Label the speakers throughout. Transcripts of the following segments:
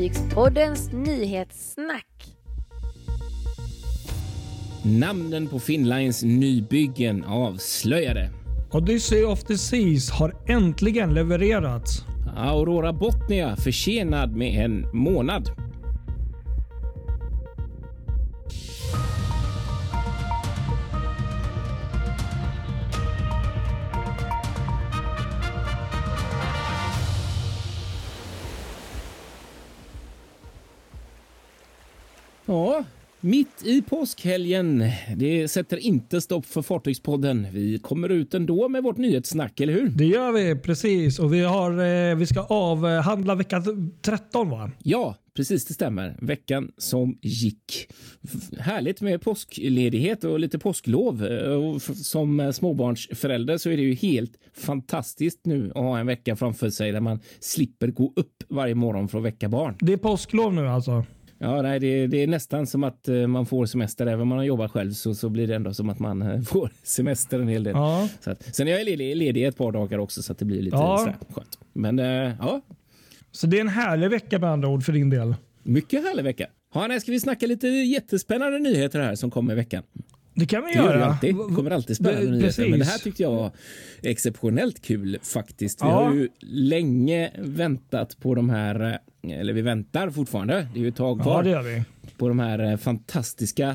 Speaker 1: Fartygspoddens nyhetssnack.
Speaker 2: Namnen på Finnlines nybyggen avslöjade.
Speaker 3: Odyssey of the Seas har äntligen levererats.
Speaker 2: Aurora Botnia försenad med en månad. Ja, mitt i påskhelgen. Det sätter inte stopp för Fartygspodden. Vi kommer ut ändå med vårt nyhetssnack, eller hur?
Speaker 3: Det gör vi precis och vi, har, eh, vi ska avhandla vecka 13 va?
Speaker 2: Ja, precis det stämmer. Veckan som gick. Härligt med påskledighet och lite påsklov. Eh, Som småbarnsförälder så är det ju helt fantastiskt nu att ha en vecka framför sig där man slipper gå upp varje morgon för att väcka barn.
Speaker 3: Det är påsklov nu alltså.
Speaker 2: Ja, nej, det, det är nästan som att eh, man får semester. Även om man jobbar själv så, så blir det ändå som att man eh, får semester en hel del.
Speaker 3: Ja.
Speaker 2: Så att, sen är jag ledig, ledig ett par dagar också så att det blir lite
Speaker 3: Ja.
Speaker 2: sådär skönt. Men eh, ja,
Speaker 3: Så det är en härlig vecka med andra ord för din del.
Speaker 2: mycket härlig vecka. Ja, nej, ska vi snacka lite jättespännande nyheter här som kommer i veckan?
Speaker 3: Det kan vi
Speaker 2: Det gör
Speaker 3: göra.
Speaker 2: det alltid. Kommer alltid spännande
Speaker 3: det-
Speaker 2: nyheter. Men det här
Speaker 3: precis.
Speaker 2: tyckte jag var exceptionellt kul faktiskt. Vi
Speaker 3: Ja.
Speaker 2: har ju länge väntat på de här, eller vi väntar fortfarande. Det är ju ett tag kvar.
Speaker 3: Ja, det gör vi.
Speaker 2: på de här eh, fantastiska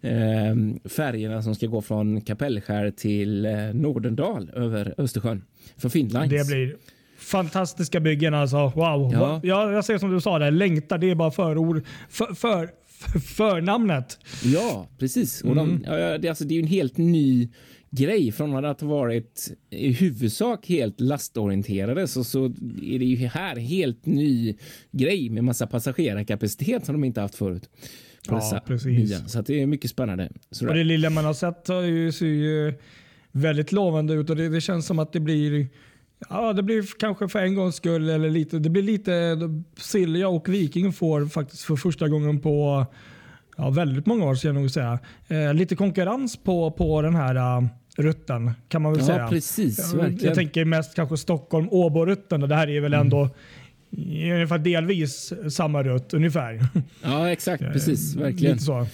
Speaker 2: eh, färgerna som ska gå från Kapellskär till eh, Nordendal över Östersjön för Finland.
Speaker 3: Det blir fantastiska byggen alltså. Wow.
Speaker 2: Ja.
Speaker 3: Ja. jag ser som du sa där, längtar det är bara förord. För, för, för, förnamnet.
Speaker 2: Ja, precis. Och
Speaker 3: Mm.
Speaker 2: de, ja, ja, det, alltså, det är ju en helt ny grej från att ha varit i huvudsak helt lastorienterade så, så är det ju här helt ny grej med massa passagerarkapacitet som de inte haft förut.
Speaker 3: Ja, precis.
Speaker 2: nya. Så det är mycket spännande.
Speaker 3: Och det lilla man har sett har ju, ser ju väldigt lovande ut och det, det känns som att det blir Ja, det blir kanske för en gångs skull eller lite. Det blir lite Silja och Viking får faktiskt för första gången på ja, väldigt många år ska jag nog säga. Eh, lite konkurrens på, på den här uh, rutten kan man väl
Speaker 2: ja,
Speaker 3: säga.
Speaker 2: precis.
Speaker 3: Jag.
Speaker 2: Mm.
Speaker 3: jag tänker mest kanske Stockholm-Åbo-rutten och det här är väl ändå i ungefär delvis samma rutt ungefär.
Speaker 2: Ja, exakt. Precis. Verkligen.
Speaker 3: Lite så.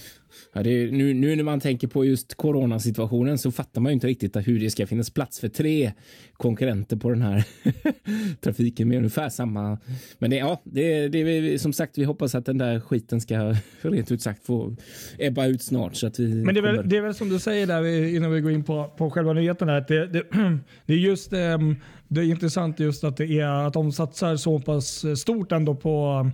Speaker 2: Ja, är, nu, nu när man tänker på just coronasituationen så fattar man ju inte riktigt hur det ska finnas plats för tre konkurrenter på den här trafiken med ungefär samma. Men det, ja, det, det som sagt, vi hoppas att den där skiten ska rent ut sagt få ebba ut snart så att vi
Speaker 3: Men det är, väl, det är väl som du säger där innan vi går in på, på själva nyheten. Där, att det, det, det är just ehm, det är intressant just att, det är, att de satsar så pass stort ändå på,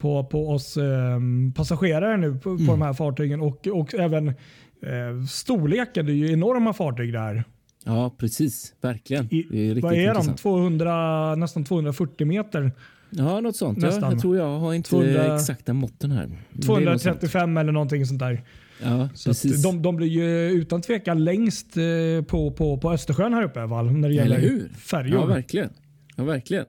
Speaker 3: på, på oss ehm, passagerare nu på,
Speaker 2: Mm.
Speaker 3: på de här fartygen och, och även eh, storleken. Det är ju enorma fartyg där.
Speaker 2: Ja, precis. Verkligen.
Speaker 3: I,
Speaker 2: det är
Speaker 3: vad är de?
Speaker 2: intressant.
Speaker 3: 200, nästan 240 meter?
Speaker 2: Ja, något sånt.
Speaker 3: Nästan.
Speaker 2: jag tror jag har inte
Speaker 3: 200
Speaker 2: exakta måtten här. Men det är något sånt.
Speaker 3: 235 eller någonting sånt där.
Speaker 2: Ja,
Speaker 3: Så de, de blir ju utan tvekan längst eh, på, på, på Östersjön här uppe Val, när det
Speaker 2: Eller
Speaker 3: gäller
Speaker 2: hur?
Speaker 3: färjor.
Speaker 2: Ja, verkligen. Ja, verkligen.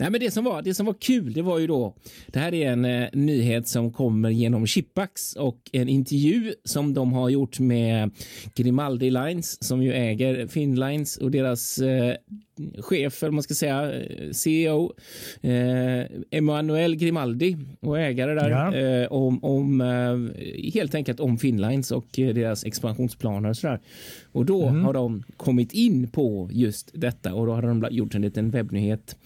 Speaker 2: Nej, men det, som var, det som var kul, det var ju då... Det här är en eh, nyhet som kommer genom Chipax och en intervju som de har gjort med Grimaldi Lines som ju äger Finnlines och deras eh, chef, eller man ska säga eh, CEO, eh, Emanuel Grimaldi och ägare där
Speaker 3: Ja.
Speaker 2: eh, om, om eh, helt enkelt om Finnlines och eh, deras expansionsplaner och sådär. Och då har de kommit in på just detta och då har de gjort en liten webbnyhet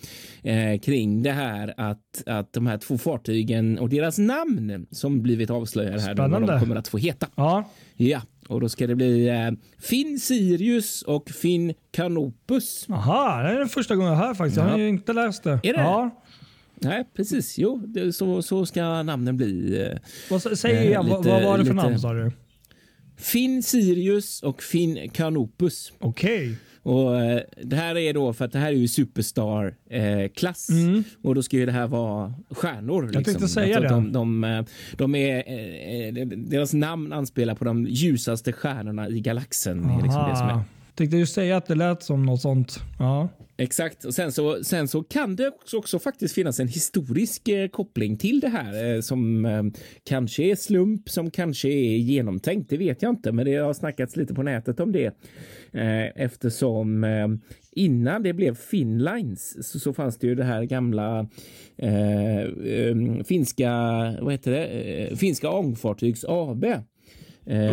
Speaker 2: eh, kring det här att, att de här två fartygen och deras namn som blivit avslöjade här, vad de kommer att få heta.
Speaker 3: Ja,
Speaker 2: Ja, och då ska det bli eh, Finn Sirius och Finn Canopus.
Speaker 3: Aha, det är den första gången jag hör faktiskt. Jag har ju inte läst det.
Speaker 2: det?
Speaker 3: Ja.
Speaker 2: Nej, precis. Jo, det, så, så ska namnen bli. Eh,
Speaker 3: Vad, säg
Speaker 2: Eh,
Speaker 3: igen,
Speaker 2: lite-
Speaker 3: vad var det för
Speaker 2: lite-
Speaker 3: namn sa du?
Speaker 2: Finn Sirius och Finn Canopus.
Speaker 3: Okej.
Speaker 2: Och eh, Det här är då för att det här är ju superstar-klass
Speaker 3: Mm.
Speaker 2: och då ska ju det här vara stjärnor. liksom.
Speaker 3: tänkte säga
Speaker 2: Alltså,
Speaker 3: det.
Speaker 2: De, de, eh, de är, eh, eh, deras namn anspelar på de ljusaste stjärnorna i galaxen. är liksom det som är.
Speaker 3: Tänkte ju säga att det lät som något sånt. Ja.
Speaker 2: Exakt. Och sen så, sen så kan det också, också faktiskt finnas en historisk eh, koppling till det här eh, som eh, kanske är slump, som kanske är genomtänkt. Det vet jag inte, men det har snackats lite på nätet om det eh, eftersom eh, innan det blev Finlines så, så, fanns det ju det här gamla eh, finska, vad heter det, finska ångfartygs AB.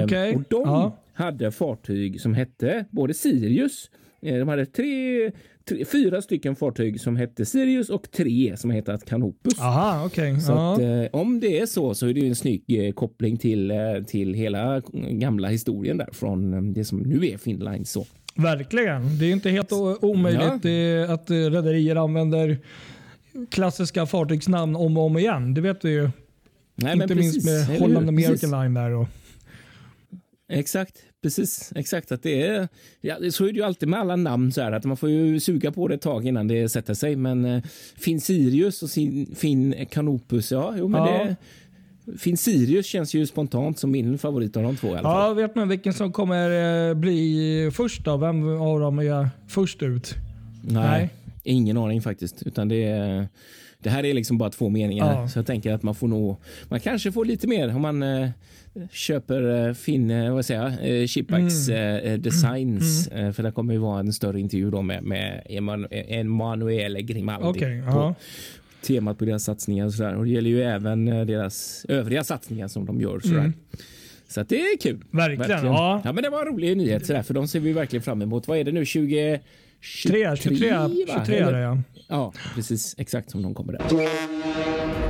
Speaker 3: Okay.
Speaker 2: Och de
Speaker 3: ja.
Speaker 2: Hade fartyg som hette både Sirius de hade tre, tre, fyra stycken fartyg som hette Sirius och tre som hette Canopus.
Speaker 3: Aha, okay.
Speaker 2: Så att, eh, om det är så så är det en snygg eh, koppling till, eh, till hela gamla historien där från eh, det som nu är Finnline. Så.
Speaker 3: Verkligen. Det är inte helt omöjligt ja. att rederier använder klassiska fartygsnamn om och om igen. Det vet vi ju. Nej, inte minst med Holland American Line där. Och...
Speaker 2: Exakt, precis. Exakt. Att det är, ja, så är det ju alltid med alla namn. Så här, att man får ju suga på det ett tag innan det sätter sig. Men eh, Finn Sirius och sin, Finn Canopus, ja, jo, men ja. det Finn Sirius känns ju spontant som min favorit av de två. I alla
Speaker 3: fall. Ja, vet man vilken som kommer eh, bli först då? Vem av dem är först ut?
Speaker 2: Nej, Nej. ingen aning faktiskt. Utan det är, det här är liksom bara två meningar. Ja. Så jag tänker att man får nog, man kanske får lite mer om man eh, köper eh, Finn, eh, vad säger jag, Chipax mm. Designs. Mm. För det kommer ju vara en större intervju då med, med Emanuele Grimaldi.
Speaker 3: Okay,
Speaker 2: på temat på deras satsningar och sådär. Och det gäller ju även deras övriga satsningar som de gör. Sådär. Mm. Så det är kul.
Speaker 3: Verkligen. verkligen. Ja.
Speaker 2: ja. men det var en rolig nyhet sådär, för de ser vi verkligen fram emot. Vad är det nu? 20
Speaker 3: 23, 23, 23 är det ja.
Speaker 2: Ja, precis. Exakt som de kommer där.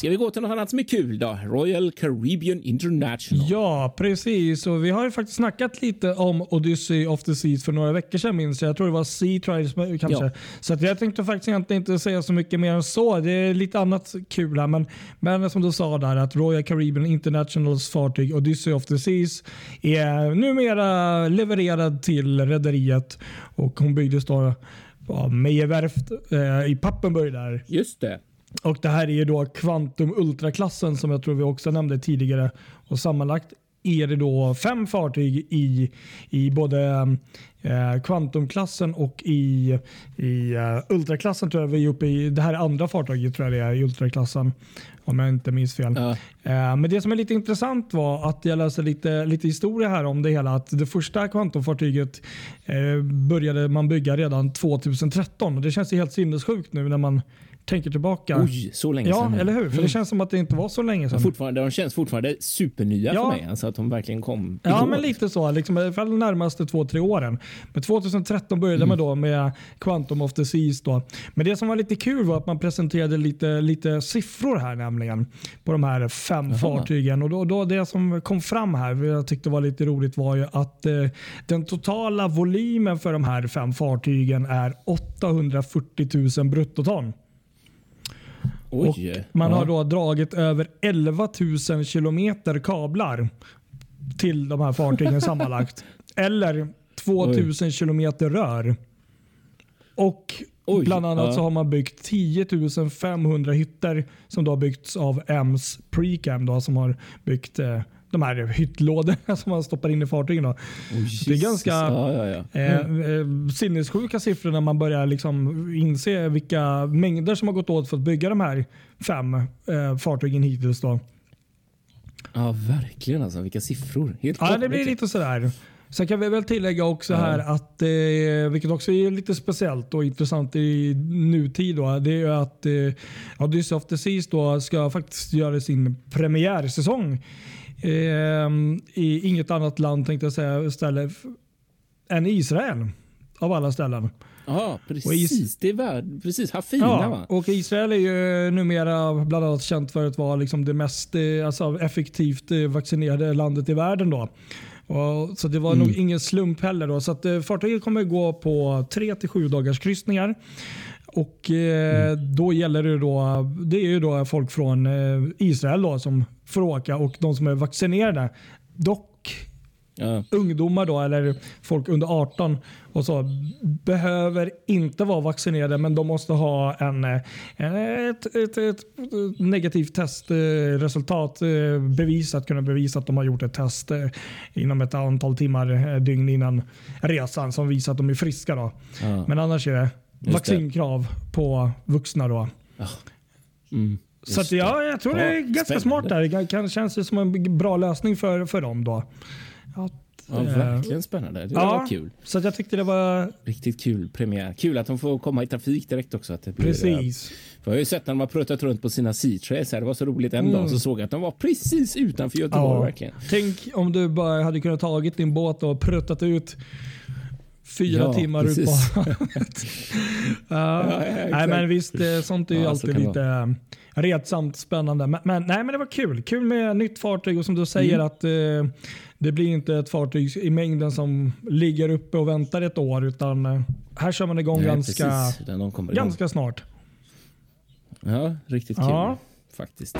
Speaker 2: Ska vi gå till något annat som är kul då? Royal Caribbean International.
Speaker 3: Ja, precis. Och vi har ju faktiskt snackat lite om Odyssey of the Seas för några veckor sedan minns jag. Jag tror det var Sea Trials kanske. Ja. Så jag tänkte faktiskt egentligen inte säga så mycket mer än så. Det är lite annat kul här. Men, men som du sa där att Royal Caribbean Internationals fartyg Odyssey of the Seas är numera levererad till rederiet och hon byggdes då på Meijerwerft eh, i Pappenburg där.
Speaker 2: Just det.
Speaker 3: Och Det här är ju då Quantum Ultra-klassen som jag tror vi också nämnde tidigare. Och Sammanlagt är det då fem fartyg i, i både eh, och i, i uh, ultraklassen. Tror jag vi är uppe i, det här är andra fartyget tror jag det är i Ultraklassen. Om jag inte minns fel. Ja. Eh, men det som är lite intressant var att jag läste lite, lite historia här om det hela. Att det första Quantum-fartyget eh, började man bygga redan 2013. Och det känns helt sinnessjukt nu när man tänker tillbaka.
Speaker 2: Oj, så länge
Speaker 3: ja,
Speaker 2: sedan.
Speaker 3: Ja, eller hur? För mm. det känns som att det inte var så länge sedan.
Speaker 2: Fortfarande, de känns fortfarande supernya ja. för mig. Alltså att de verkligen kom
Speaker 3: Ja, men lite så. Liksom, I alla fall de närmaste två, tre åren. Men 2013 började mm. man då med Quantum of the Seas. Då. Men det som var lite kul var att man presenterade lite, lite siffror här nämligen. På de här fem Jaha. fartygen. Och då, då, Det som kom fram här, jag tyckte var lite roligt, var ju att eh, den totala volymen för de här fem fartygen är 840 000 bruttoton.
Speaker 2: Oj,
Speaker 3: man ja. har då dragit över 11 000 kilometer kablar till de här fartygen sammanlagt. Eller 2 000 kilometer rör. Och Oj, bland annat ja. så har man byggt 10 500 hytter som då har byggts av Ems Precam då, som har byggt eh, de här hyttlådorna som man stoppar in i fartygen. Då. Oh, det är ganska ja, ja, ja. Mm. Eh, eh, sinnessjuka siffror när man börjar liksom inse vilka mängder som har gått åt för att bygga de här fem eh, fartygen hittills. Då.
Speaker 2: Ja, verkligen. Alltså, vilka siffror. Helt
Speaker 3: ja, det blir lite sådär. Sen kan vi väl tillägga också här att, eh, vilket också är lite speciellt och intressant i nutid, då, det är att eh, Odyssey of the Seas då ska faktiskt göra sin premiärsäsong eh, i inget annat land tänkte jag säga ställe än Israel. Av alla ställen.
Speaker 2: Ja, precis. det var precis. Hafina ja, va?
Speaker 3: Och Israel är ju numera bland annat känt för att vara liksom det mest eh, alltså, effektivt eh, vaccinerade landet i världen. Då. Och, så det var mm. nog ingen slump heller. Då. Så att, eh, fartyget kommer gå på 3 till 7 dagars kryssningar. Och eh, mm. Då gäller det då, det är ju då folk från eh, Israel då, som får åka och de som är vaccinerade. Dock
Speaker 2: Ja.
Speaker 3: ungdomar då, eller folk under 18 och så, behöver inte vara vaccinerade men de måste ha en, eh, ett, ett, ett negativt testresultat eh, bevisat, kunna bevisa att de har gjort ett test eh, inom ett antal timmar, dygn innan resan som visar att de är friska. Då.
Speaker 2: Ja.
Speaker 3: Men annars är det
Speaker 2: det.
Speaker 3: vaccinkrav på vuxna. Då.
Speaker 2: Mm.
Speaker 3: Så att, ja, jag tror det är
Speaker 2: Ja,
Speaker 3: ganska
Speaker 2: spännande.
Speaker 3: smart där. Det kan, känns det som en bra lösning för, för dem. Då. Att,
Speaker 2: Ja,
Speaker 3: eh,
Speaker 2: verkligen spännande. Det
Speaker 3: ja.
Speaker 2: var kul.
Speaker 3: Så jag tyckte det var
Speaker 2: Riktigt kul premiär. Kul att de får komma i trafik direkt också. Att det blir,
Speaker 3: precis.
Speaker 2: För jag har ju sett när de har pruttat runt på sina här. Det var så roligt en
Speaker 3: Mm.
Speaker 2: dag så såg jag att de var precis utanför Göteborg
Speaker 3: Ja.
Speaker 2: verkligen.
Speaker 3: Tänk om du bara hade kunnat tagit din båt och pruttat ut fyra
Speaker 2: Ja,
Speaker 3: timmar ut på ja. Nej, men visst, eh, sånt är ju
Speaker 2: Ja,
Speaker 3: alltid lite eh, retsamt spännande. Men, men, nej, men det var kul. Kul med nytt fartyg och som du säger
Speaker 2: Mm.
Speaker 3: att eh, det blir inte ett fartyg i mängden som ligger uppe och väntar ett år utan eh, här kör man igång
Speaker 2: Nej,
Speaker 3: ganska,
Speaker 2: igång.
Speaker 3: ganska snart.
Speaker 2: Ja, riktigt kul
Speaker 3: Ja.
Speaker 2: faktiskt.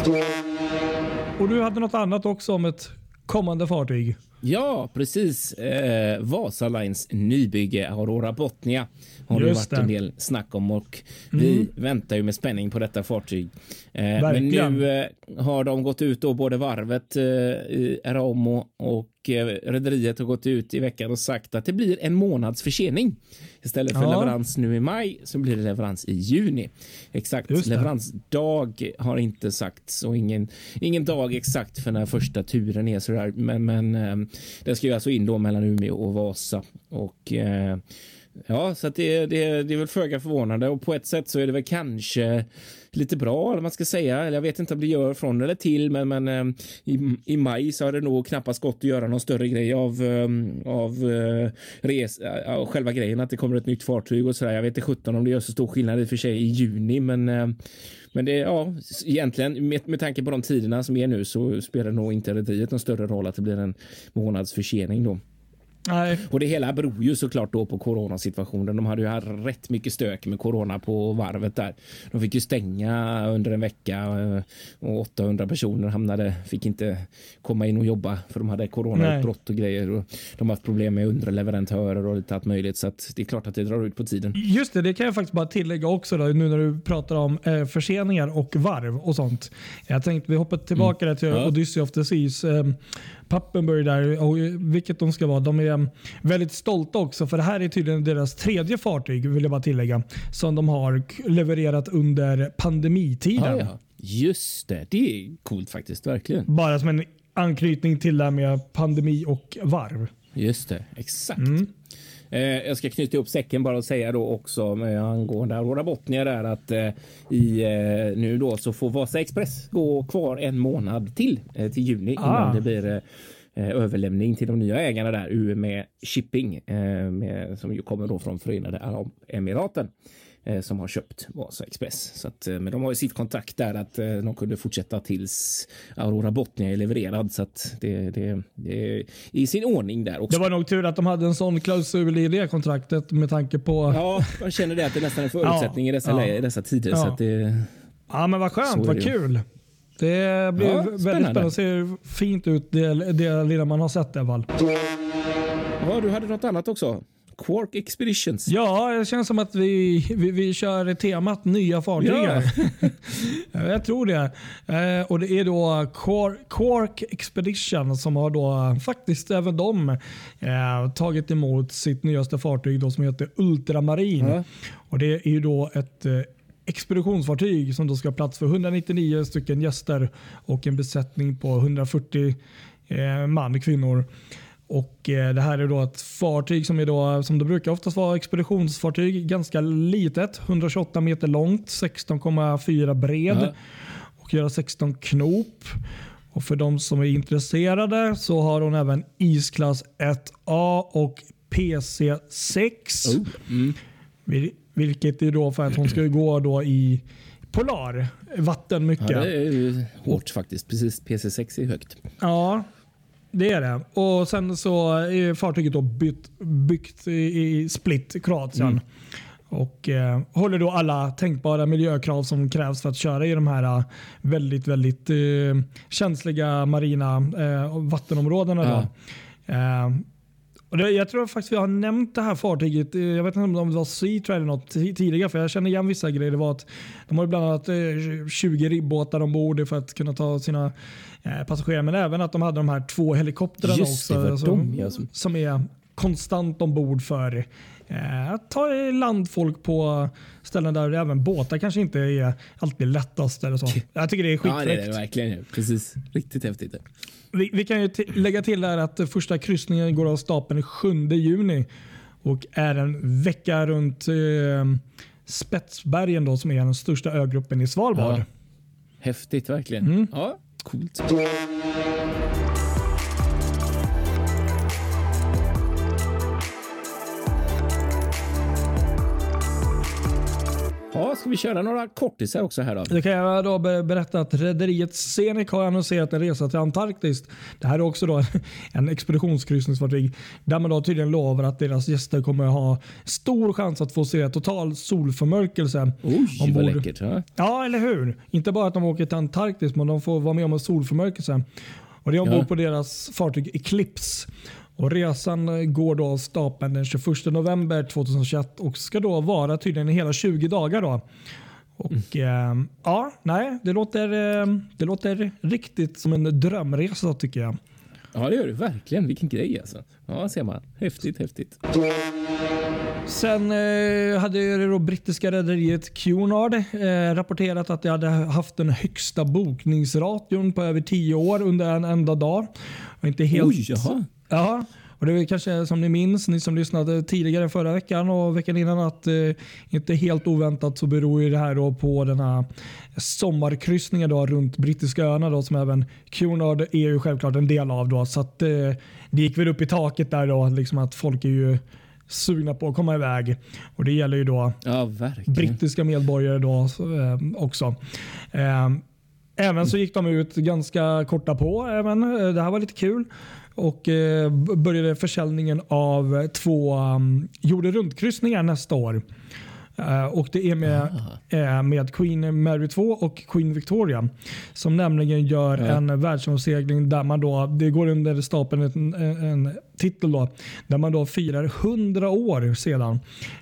Speaker 3: Och du hade något annat också om ett kommande fartyg.
Speaker 2: Ja, precis. Eh, Vasa Lines nybygge Aurora Botnia har det varit en del snack om och vi
Speaker 3: Mm.
Speaker 2: väntar ju med spänning på detta fartyg. Eh, men nu eh, har de gått ut då, både varvet eh, i Aramo och eh, rederiet har gått ut i veckan och sagt att det blir en månads försening. Istället för
Speaker 3: Ja.
Speaker 2: leverans nu i maj så blir det leverans i juni. Exakt leveransdag har inte sagts och ingen, ingen dag exakt för när första turen är sådär. Men, men den ska ju alltså in då mellan Umeå och Vasa. Och eh, Ja, så att det, det, det är väl föga förvånande och på ett sätt så är det väl kanske lite bra, eller vad man ska säga. Eller jag vet inte om det gör från eller till, men, men eh, i, i maj så har det nog knappast gått att göra någon större grej av, eh, av eh, res, av själva grejen att det kommer ett nytt fartyg och så där. Jag vet inte 17 om det gör så stor skillnad i och för sig i juni, men men det, ja, egentligen med, med tanke på de tiderna som är nu så spelar nog inte rederiet någon större roll att det blir en månads försening då.
Speaker 3: Nej,
Speaker 2: Och det hela beror ju såklart då på coronasituationen. De hade ju haft rätt mycket stök med corona på varvet där. De fick ju stänga under en vecka eh, och 800 personer hamnade, fick inte komma in och jobba för de hade coronautbrott och grejer. Och de har haft problem med underleverantörer och lite allt möjligt så det är klart att det drar ut på tiden.
Speaker 3: Just det, det kan jag faktiskt bara tillägga också då, nu när du pratar om eh, förseningar och varv och sånt. Jag tänkte vi hoppar tillbaka där till
Speaker 2: Ja.
Speaker 3: Odyssey of the Seas. Eh, Pappenburg där, och vilket de ska vara. De är eh, väldigt stolta också för det här är tydligen deras tredje fartyg vill jag bara tillägga. Som de har levererat under pandemitiden.
Speaker 2: Ja, ja. Just det, det är coolt faktiskt, verkligen.
Speaker 3: Bara som en anknytning till det här med pandemi och varv.
Speaker 2: Just det, exakt.
Speaker 3: Mm.
Speaker 2: Eh, jag ska knyta ihop säcken bara och säga då också med angående Aurora Botnia där att eh, i eh, nu då så får Vasa Express gå kvar en månad till till juni
Speaker 3: Ah.
Speaker 2: innan det blir överlämning till de nya ägarna där UME Shipping med, som ju kommer då från Förenade Arabemiraten som har köpt Vasa Express. Så att, eh, men de har ju sitt kontrakt där att eh, de kunde fortsätta tills Aurora Botnia är levererad så att det, det, det är i sin ordning där också.
Speaker 3: Det var nog tur att de hade en sån klausul i det kontraktet med tanke på...
Speaker 2: Ja, man känner det att det nästan är en förutsättning i, dessa,
Speaker 3: Ja.
Speaker 2: i dessa tider.
Speaker 3: Ja.
Speaker 2: Så att det,
Speaker 3: Ja, men vad skönt, vad kul. Det blir
Speaker 2: Ja,
Speaker 3: väldigt
Speaker 2: spännande.
Speaker 3: spännande. Det ser fint ut det, det lilla man har sett i alla fall.
Speaker 2: ja, du hade något annat också. Quark Expeditions.
Speaker 3: Ja, det känns som att vi, vi, vi kör temat nya fartyg.
Speaker 2: Ja.
Speaker 3: Jag tror det. Eh, och Det är då Quark, Quark Expedition som har då faktiskt även de eh, tagit emot sitt nyaste fartyg då som heter Ultramarin.
Speaker 2: Ja.
Speaker 3: Och Det är ju då ett eh, expeditionsfartyg som då ska ha plats för 199 stycken gäster och en besättning på 140 eh, man, kvinnor. Och eh, Det här är då ett fartyg som är då, som det brukar oftast vara expeditionsfartyg, ganska litet. 128 meter långt, 16,4 bred
Speaker 2: Ja.
Speaker 3: och göra 16 knop. Och För de som är intresserade så har hon även isklass 1A och PC6.
Speaker 2: Oh. Mm.
Speaker 3: Vil- Vilket är då för att hon ska gå då i polar vatten mycket.
Speaker 2: Ja, det är hårt faktiskt. Precis, PC6 är högt.
Speaker 3: Ja, det är det. Och Sen så är fartyget då bytt, byggt i, Split, Kroatien.
Speaker 2: Mm.
Speaker 3: Och eh, håller då alla tänkbara miljökrav som krävs för att köra i de här eh, väldigt väldigt eh, känsliga marina eh, vattenområdena.
Speaker 2: Ja.
Speaker 3: Då. Eh, och det, jag tror faktiskt vi har nämnt det här fartyget. eh, Jag vet inte om det var Sea eller något ti- tidigare för jag känner igen vissa grejer. Det var att de har bland annat eh, 20 ribbåtar ombord för att kunna ta sina eh, passagerare. Men även att de hade de här två helikoptrarna
Speaker 2: Just det,
Speaker 3: också. som,
Speaker 2: de, som-
Speaker 3: som är konstant ombord för eh, att ta i land folk på ställen där även båtar kanske inte är alltid lättast. Eller så. Jag tycker det är
Speaker 2: Ja, det är
Speaker 3: skitfräckt.
Speaker 2: det verkligen. Precis. Riktigt häftigt.
Speaker 3: Vi, vi kan ju lägga till där att första kryssningen går av stapeln 7 juni och är en vecka runt eh, Spetsbergen då, som är den största ögruppen i Svalbard.
Speaker 2: Ja. Häftigt verkligen.
Speaker 3: Mm.
Speaker 2: Ja, coolt. Ja, ska vi köra några kortisar också här då?
Speaker 3: Det kan jag då be- berätta att rederiet Zenit har annonserat en resa till Antarktis. Det här är också då en expeditionskryssningsfartyg där man då tydligen lovar att deras gäster kommer ha stor chans att få se total solförmörkelse.
Speaker 2: Oj, vad
Speaker 3: ombord.
Speaker 2: läckert. Ja.
Speaker 3: Ja, eller hur? Inte bara att de åker till Antarktis, men de får vara med om en solförmörkelse. Och det är ombord
Speaker 2: Ja.
Speaker 3: på deras fartyg Eclipse. Och resan går då av stapeln den 21 november 2021 och ska då vara tydligen i hela 20 dagar. Då. Och eh, ja, nej, det låter, eh, det låter riktigt som en drömresa tycker jag.
Speaker 2: ja, det gör det verkligen. Vilken grej alltså. Ja, ser man. Häftigt, häftigt.
Speaker 3: Sen eh, hade det då brittiska rederiet Cunard eh, rapporterat att de hade haft den högsta bokningsration på över 10 år under en enda dag. Och inte helt,
Speaker 2: Oj, jaha.
Speaker 3: Ja, och det är kanske som ni minns, ni som lyssnade tidigare förra veckan och veckan innan att eh, inte helt oväntat så beror ju det här då på den här sommarkryssningen då runt brittiska öarna då som även Cunard är ju självklart en del av då så att eh, det gick väl upp i taket där då liksom att folk är ju sugna på att komma iväg och det gäller ju då
Speaker 2: Ja,
Speaker 3: brittiska medborgare då eh, också. Eh, även så gick de ut ganska korta på. Även, eh, det här var lite kul. Och eh, började försäljningen av två um, jorden runt-kryssningar nästa år. Eh, och Det är med, eh, med Queen Mary 2 och Queen Victoria. Som nämligen gör
Speaker 2: Ja.
Speaker 3: en världsomsegling där man då, det går under stapeln en, en, en titel då, där man då firar 100 år sedan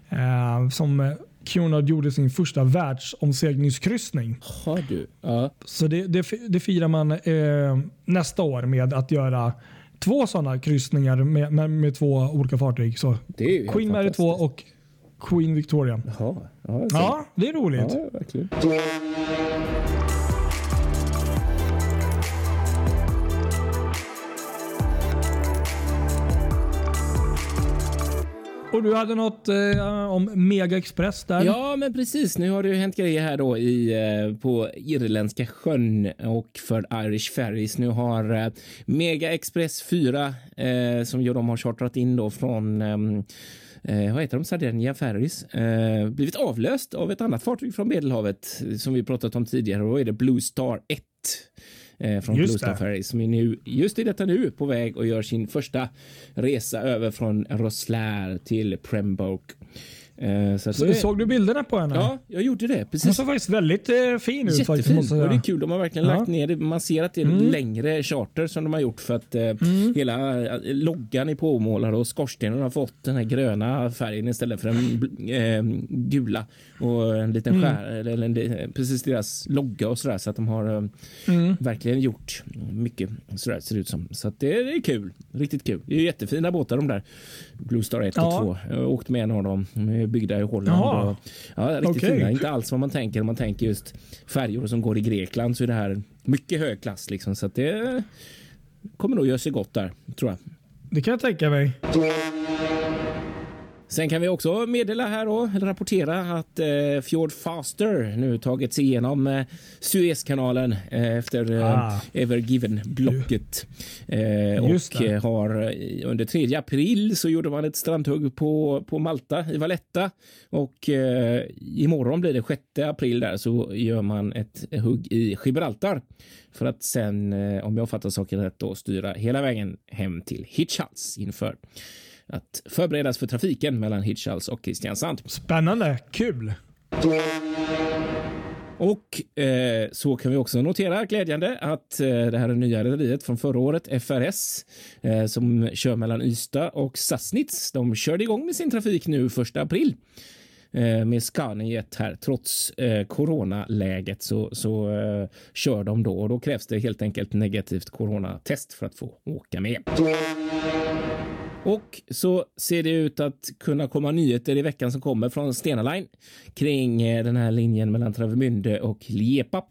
Speaker 3: eh, som Cunard gjorde sin första världsomseglingskryssning.
Speaker 2: Har du? Ja.
Speaker 3: Så det, det, det firar man eh, nästa år med att göra två sådana kryssningar med, med, med två olika fartyg. Så Queen Mary 2
Speaker 2: fantastiskt.
Speaker 3: och Queen Victoria.
Speaker 2: Jaha. Ja,
Speaker 3: det är roligt.
Speaker 2: ja,
Speaker 3: Och du hade något eh, om Mega Express där.
Speaker 2: Ja, men precis. Nu har det ju hänt grejer här då i, eh, på Irländska sjön och för Irish Ferries. Nu har eh, Mega Express 4 eh, som ju de har chartrat in då från ehm, eh, vad heter de? Sardinia Ferries. Eh, blivit avlöst av ett annat fartyg från Medelhavet som vi pratat om tidigare. Då är det Blue Star 1 eh, från
Speaker 3: Just
Speaker 2: Blue Star
Speaker 3: det.
Speaker 2: Ferries som är nu, just i detta nu på väg och gör sin första resa över från Rosslare till Pembroke. Eh, så att
Speaker 3: Så,
Speaker 2: är-
Speaker 3: såg du bilderna på henne?
Speaker 2: Ja, jag gjorde det.
Speaker 3: Hon
Speaker 2: Precis.
Speaker 3: såg faktiskt väldigt eh, fin ut. Faktiskt,
Speaker 2: Jättefin.
Speaker 3: jag
Speaker 2: Och det är kul. De har verkligen
Speaker 3: Ja.
Speaker 2: lagt ner det. Man ser att det är en längre charter som de har gjort för att eh, hela eh, loggan är påmålad och skorstenen har fått den här gröna färgen istället för den eh, gula och en liten skär, eller en, eh, precis deras logga och sådär så att de har eh, verkligen gjort mycket sådär ser det ut som. Så att det, det är kul. Riktigt kul. Det är jättefina båtar de där. Blue Star 1
Speaker 3: Ja.
Speaker 2: och 2. Jag har åkt med en av dem. Byggda i Holland.
Speaker 3: Jaha.
Speaker 2: Och, ja, riktigt
Speaker 3: Okej.
Speaker 2: fina. Inte alls vad man tänker man tänker just färjor som går i Grekland så är det här mycket hög klass liksom. Så att det kommer nog göra sig gott där tror jag.
Speaker 3: Det kan jag tänka mig.
Speaker 2: Sen kan vi också meddela här då, eller rapportera att eh, Fjord Faster nu tagit sig igenom eh, Suezkanalen eh, efter eh,
Speaker 3: Ah.
Speaker 2: Ever Given-blocket. Eh, och eh, har under 3 april så gjorde man ett strandhugg på, på Malta i Valletta och eh, imorgon blir det 6 april där så gör man ett hugg i Gibraltar för att sen, om jag fattar saken rätt, då styra hela vägen hem till Hirtshals inför att förberedas för trafiken mellan Hirtshals och Kristiansand.
Speaker 3: Spännande. Kul.
Speaker 2: Och eh, så kan vi också notera glädjande att eh, det här är nya rederiet från förra året, FRS, eh, som kör mellan Ystad och Sassnitz. De körde igång med sin trafik nu 1 april eh, med Scaniajet här. Trots eh, coronaläget så, så eh, kör de då och då krävs det helt enkelt negativt coronatest för att få åka med. Och så ser det ut att kunna komma nyheter i veckan som kommer från Stena Line kring eh, den här linjen mellan Travemünde och Liepa.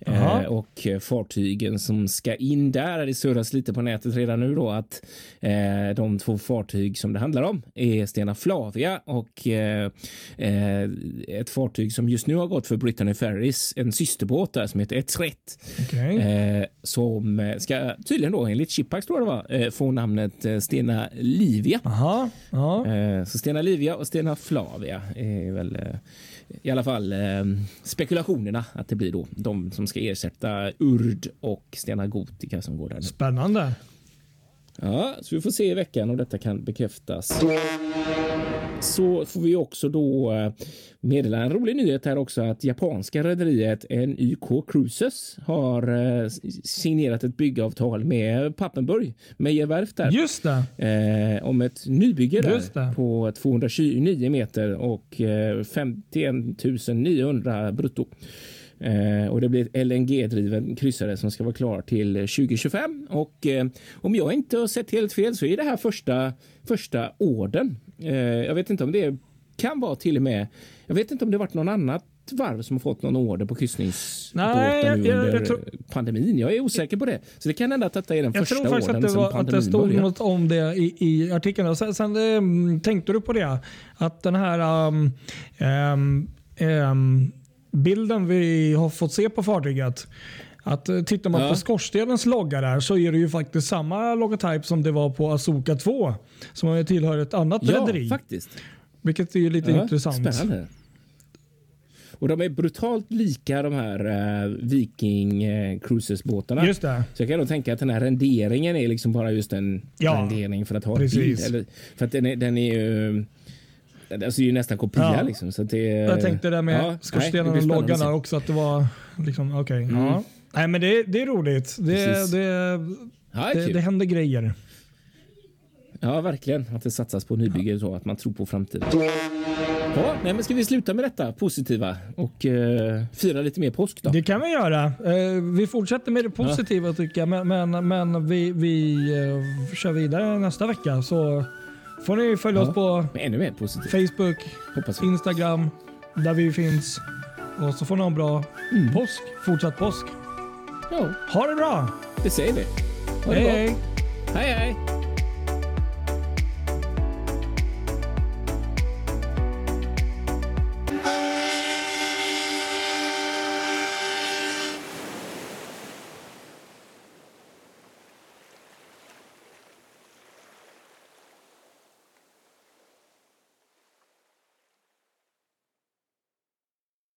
Speaker 2: Eh, och fartygen som ska in där. Det surras lite på nätet redan nu då att eh, de två fartyg som det handlar om är Stena Flavia och eh, eh, ett fartyg som just nu har gått för Brittany Ferries, en systerbåt där som heter Etret.
Speaker 3: Okej.
Speaker 2: Eh, som ska tydligen då enligt Chipax tror jag det var, eh, få namnet eh, Stena Livia.
Speaker 3: Aha.
Speaker 2: Eh, så Stena Livia och Stena Flavia är väl i alla fall spekulationerna att det blir då de som ska ersätta Urd och Stena Gotica som går där nu.
Speaker 3: Spännande.
Speaker 2: Ja, så vi får se i veckan om detta kan bekräftas. Så får vi också då eh, meddela en rolig nyhet här också att japanska rederiet NYK Cruises har eh, signerat ett byggavtal med Pappenburg Meijerwerf där
Speaker 3: Just det.
Speaker 2: eh, om ett nybygge där på 229 meter och eh, 51 900 brutto. Eh, och det blir ett LNG-driven kryssare som ska vara klar till 2025. Och eh, om jag inte har sett helt fel så är det här första, första orden. Eh, jag vet inte om det kan vara till och med. Jag vet inte om det varit någon annat varv som har fått någon order på kryssningsbåtar
Speaker 3: jag-
Speaker 2: nu
Speaker 3: jag-
Speaker 2: under
Speaker 3: jag tror-
Speaker 2: pandemin. Jag är osäker på det. Så det kan hända att detta är den
Speaker 3: Jag
Speaker 2: första
Speaker 3: tror faktiskt
Speaker 2: orden
Speaker 3: att det,
Speaker 2: sedan
Speaker 3: var, att
Speaker 2: pandemin
Speaker 3: det stod
Speaker 2: började.
Speaker 3: något om det i, i artikeln. Och sen, sen um, tänkte du på det? Att den här um, um, bilden vi har fått se på fartyget. Att eh, tittar man
Speaker 2: Ja.
Speaker 3: på skorstenens logga där så är det ju faktiskt samma logotyp som det var på Azuka 2. Som tillhör ett annat
Speaker 2: Ja,
Speaker 3: rederi.
Speaker 2: faktiskt.
Speaker 3: Vilket är ju lite
Speaker 2: Ja,
Speaker 3: intressant.
Speaker 2: Spännande. Och de är brutalt lika de här uh, Viking uh, Cruises båtarna.
Speaker 3: Just det.
Speaker 2: Så jag kan nog tänka att den här renderingen är liksom bara just en
Speaker 3: Ja,
Speaker 2: rendering för att ha
Speaker 3: precis.
Speaker 2: bild. Eller, för att den är, den är ju alltså, det är ju nästan kopia
Speaker 3: Ja.
Speaker 2: liksom. Så det,
Speaker 3: Jag tänkte det med
Speaker 2: ja, blir
Speaker 3: och där också. Att det var liksom, okej. Ja. Nej, men det, det är roligt. Det,
Speaker 2: Precis.
Speaker 3: det,
Speaker 2: Ja, det
Speaker 3: det, händer grejer.
Speaker 2: Ja, verkligen. Att det satsas på nybygge så att man tror på framtiden. Ja, nej, men ska vi sluta med detta positiva och eh, fira lite mer påsk då?
Speaker 3: Det kan vi göra. Eh, vi fortsätter med det positiva tycker jag. Men, men, men vi, vi eh, kör vidare nästa vecka. Så får ni följa
Speaker 2: Ja.
Speaker 3: oss på
Speaker 2: ännu mer positivt.
Speaker 3: Facebook. Instagram, där vi finns. Och så får ni ha en bra
Speaker 2: Mm.
Speaker 3: påsk. Fortsatt påsk.
Speaker 2: Ja,
Speaker 3: Ha det bra!
Speaker 2: det säger vi. Ha det
Speaker 3: Hej
Speaker 2: gott.
Speaker 3: hej!
Speaker 2: hej, hej.